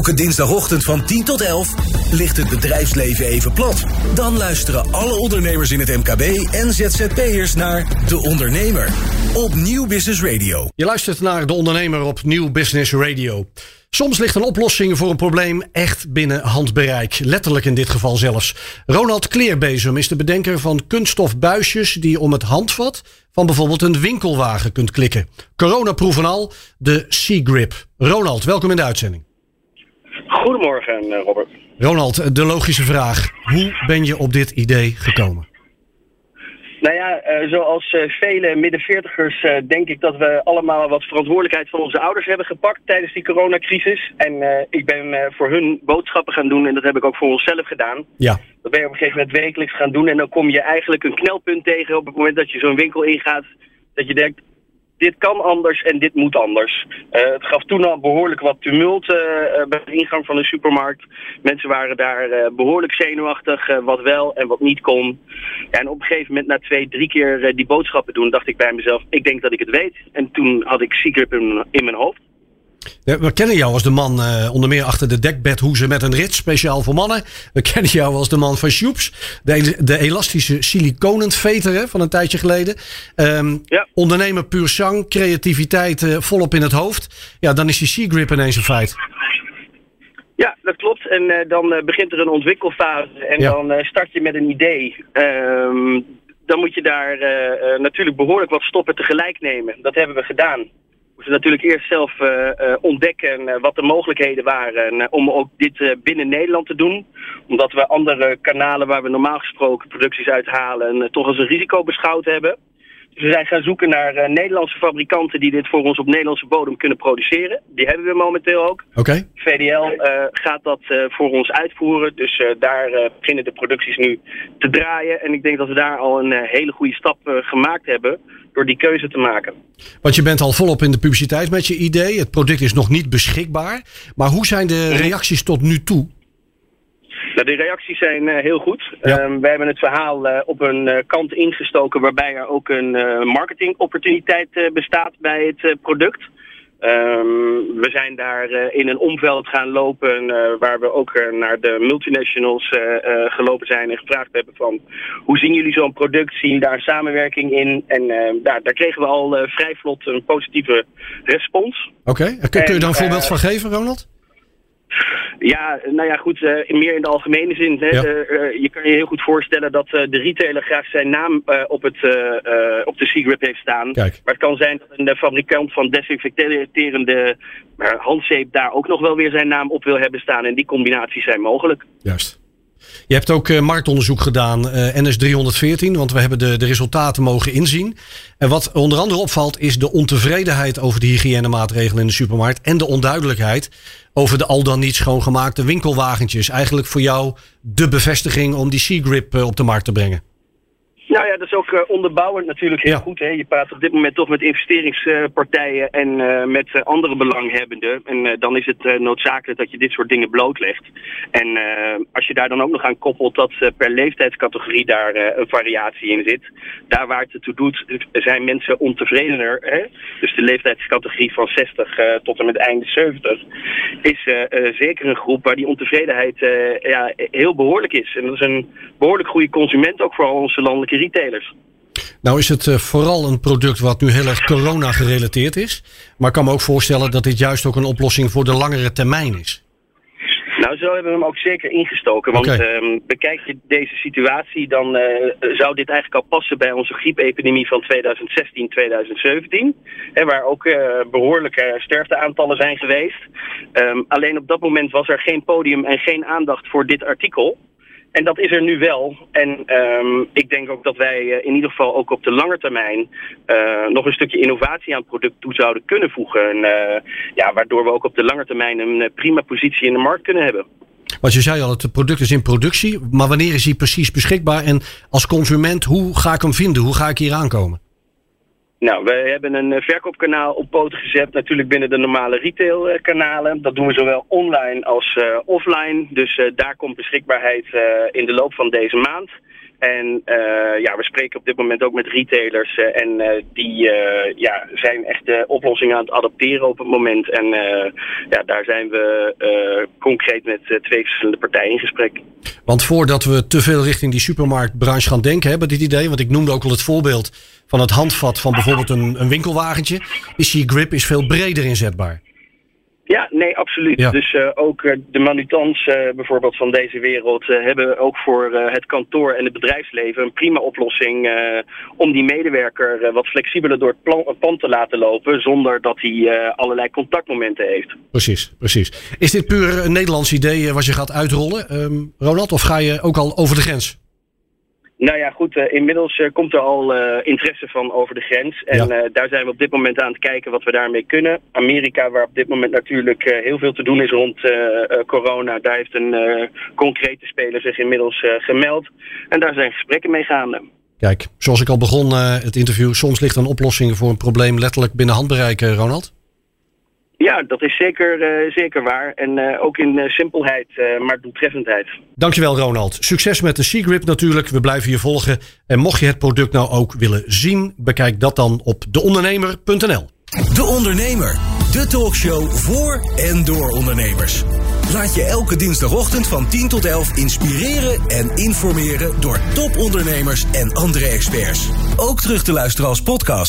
Elke dinsdagochtend van 10 tot 11 ligt het bedrijfsleven even plat. Dan luisteren alle ondernemers in het MKB en ZZP'ers naar De Ondernemer op Nieuw Business Radio. Je luistert naar De Ondernemer op Nieuw Business Radio. Soms ligt een oplossing voor een probleem echt binnen handbereik. Letterlijk in dit geval zelfs. Ronald Kleerbezem is de bedenker van kunststofbuisjes die je om het handvat van bijvoorbeeld een winkelwagen kunt klikken. Coronaproef en al, de C-Grip. Ronald, welkom in de uitzending. Goedemorgen, eh, Robert. Ronald, de logische vraag. Hoe ben je op dit idee gekomen? Nou ja, uh, zoals vele midden-veertigers denk ik dat we allemaal wat verantwoordelijkheid van onze ouders hebben gepakt tijdens die coronacrisis. En ik ben voor hun boodschappen gaan doen en dat heb ik ook voor onszelf gedaan. Ja. Dat ben je op een gegeven moment wekelijks gaan doen en dan kom je eigenlijk een knelpunt tegen op het moment dat je zo'n winkel ingaat. Dat je denkt, dit kan anders en dit moet anders. Uh, het gaf toen al behoorlijk wat tumult uh, bij de ingang van de supermarkt. Mensen waren daar behoorlijk zenuwachtig, wat wel en wat niet kon. En op een gegeven moment, na twee, drie keer die boodschappen doen, dacht ik bij mezelf, ik denk dat ik het weet. En toen had ik Secret in, in mijn hoofd. We kennen jou als de man uh, onder meer achter de dekbedhoezen met een rit, speciaal voor mannen. We kennen jou als de man van Shoeps, de, de elastische siliconenveter van een tijdje geleden. Um, ja. Ondernemer puur zang, creativiteit uh, volop in het hoofd. Ja, dan is die C-grip ineens een feit. Ja, dat klopt. En uh, dan begint er een ontwikkelfase en Ja. dan start je met een idee. Ehm, dan moet je daar natuurlijk behoorlijk wat stoppen tegelijk nemen. Dat hebben we gedaan moesten natuurlijk eerst zelf uh, uh, ontdekken uh, wat de mogelijkheden waren om ook dit binnen Nederland te doen. Omdat we andere kanalen waar we normaal gesproken producties uithalen toch als een risico beschouwd hebben. Dus we zijn gaan zoeken naar Nederlandse fabrikanten die dit voor ons op Nederlandse bodem kunnen produceren. Die hebben we momenteel ook. Oké. Okay. VDL gaat dat voor ons uitvoeren. Dus daar beginnen de producties nu te draaien. En ik denk dat we daar al een hele goede stap gemaakt hebben door die keuze te maken. Want je bent al volop in de publiciteit met je idee. Het product is nog niet beschikbaar. Maar hoe zijn de reacties tot nu toe? Nou, de reacties zijn uh, heel goed. Ja. Um, we hebben het verhaal uh, op een uh, kant ingestoken waarbij er ook een marketingopportuniteit bestaat bij het product. Um, we zijn daar uh, in een omveld gaan lopen uh, waar we ook uh, naar de multinationals gelopen zijn en gevraagd hebben van hoe zien jullie zo'n product, zien jullie daar samenwerking in? En daar, daar kregen we al vrij vlot een positieve respons. Oké, okay. kun je daar een voorbeeld van geven Ronald? Ja, nou ja, goed, uh, meer in de algemene zin. Hè. Ja. Uh, uh, je kan je heel goed voorstellen dat de retailer graag zijn naam op, het, op de C-grip heeft staan. Kijk. Maar het kan zijn dat een fabrikant van desinfecterende handzeep daar ook nog wel weer zijn naam op wil hebben staan. En die combinaties zijn mogelijk. Juist. Je hebt ook uh, marktonderzoek gedaan, uh, NS314, want we hebben de, de resultaten mogen inzien. En wat onder andere opvalt is de ontevredenheid over de hygiënemaatregelen in de supermarkt en de onduidelijkheid over de al dan niet schoongemaakte winkelwagentjes. Eigenlijk voor jou de bevestiging om die C-grip uh, op de markt te brengen. Nou ja, dat is ook uh, onderbouwend natuurlijk heel Ja. goed. Hè? Je praat op dit moment toch met investeringspartijen en uh, met uh, andere belanghebbenden. En dan is het noodzakelijk dat je dit soort dingen blootlegt. En als je daar dan ook nog aan koppelt dat per leeftijdscategorie daar een variatie in zit. Daar waar het toe doet, zijn mensen ontevredener. Hè? Dus de leeftijdscategorie van 60 tot en met einde 70 is zeker een groep waar die ontevredenheid ja, heel behoorlijk is. En dat is een behoorlijk goede consument ook voor al onze landelijke retailers. Nou is het uh, vooral een product wat nu heel erg corona gerelateerd is. Maar ik kan me ook voorstellen dat dit juist ook een oplossing voor de langere termijn is. Nou, zo hebben we hem ook zeker ingestoken. Want um, bekijk je deze situatie, dan uh, zou dit eigenlijk al passen bij onze griepepidemie van 2016, 2017. Hè, waar ook uh, behoorlijke sterfteaantallen zijn geweest. Um, alleen op dat moment was er geen podium en geen aandacht voor dit artikel. En dat is er nu wel. En um, ik denk ook dat wij uh, in ieder geval ook op de lange termijn uh, nog een stukje innovatie aan het product toe zouden kunnen voegen. En, uh, ja, waardoor we ook op de lange termijn een prima positie in de markt kunnen hebben. Want je zei al, het product is in productie. Maar wanneer is hij precies beschikbaar? En als consument, hoe ga ik hem vinden? Hoe ga ik hier aankomen? Nou, we hebben een verkoopkanaal op poten gezet, natuurlijk binnen de normale retailkanalen. Dat doen we zowel online als uh, offline. Dus daar komt beschikbaarheid in de loop van deze maand. En ja, we spreken op dit moment ook met retailers. en die ja, zijn echt oplossingen aan het adapteren op het moment. En ja, daar zijn we concreet met twee verschillende partijen in gesprek. Want voordat we te veel richting die supermarktbranche gaan denken, hebben dit idee, want ik noemde ook al het voorbeeld van het handvat van bijvoorbeeld een, een winkelwagentje, is die grip is veel breder inzetbaar. Ja, nee, absoluut. Dus uh, ook uh, de manutans uh, bijvoorbeeld van deze wereld hebben ook voor het kantoor en het bedrijfsleven een prima oplossing om die medewerker wat flexibeler door het, plan, pand te laten lopen zonder dat hij allerlei contactmomenten heeft. Precies, precies. Is dit puur een Nederlands idee wat je gaat uitrollen, um, Ronald, of ga je ook al over de grens? Nou ja, goed. Uh, inmiddels uh, komt er al uh, interesse van over de grens. En ja. daar zijn we op dit moment aan het kijken wat we daarmee kunnen. Amerika, waar op dit moment natuurlijk heel veel te doen is rond corona, daar heeft een concrete speler zich inmiddels gemeld. En daar zijn gesprekken mee gaande. Kijk, zoals ik al begon het interview, soms ligt een oplossing voor een probleem letterlijk binnen handbereik, Ronald. Ja, dat is zeker, uh, zeker waar. En uh, ook in uh, simpelheid, maar doeltreffendheid. Dankjewel Ronald. Succes met de Seagrip natuurlijk. We blijven je volgen. En mocht je het product nou ook willen zien, bekijk dat dan op deondernemer.nl. De Ondernemer, de talkshow voor en door ondernemers. Laat je elke dinsdagochtend van 10 tot 11 inspireren en informeren door topondernemers en andere experts. Ook terug te luisteren als podcast.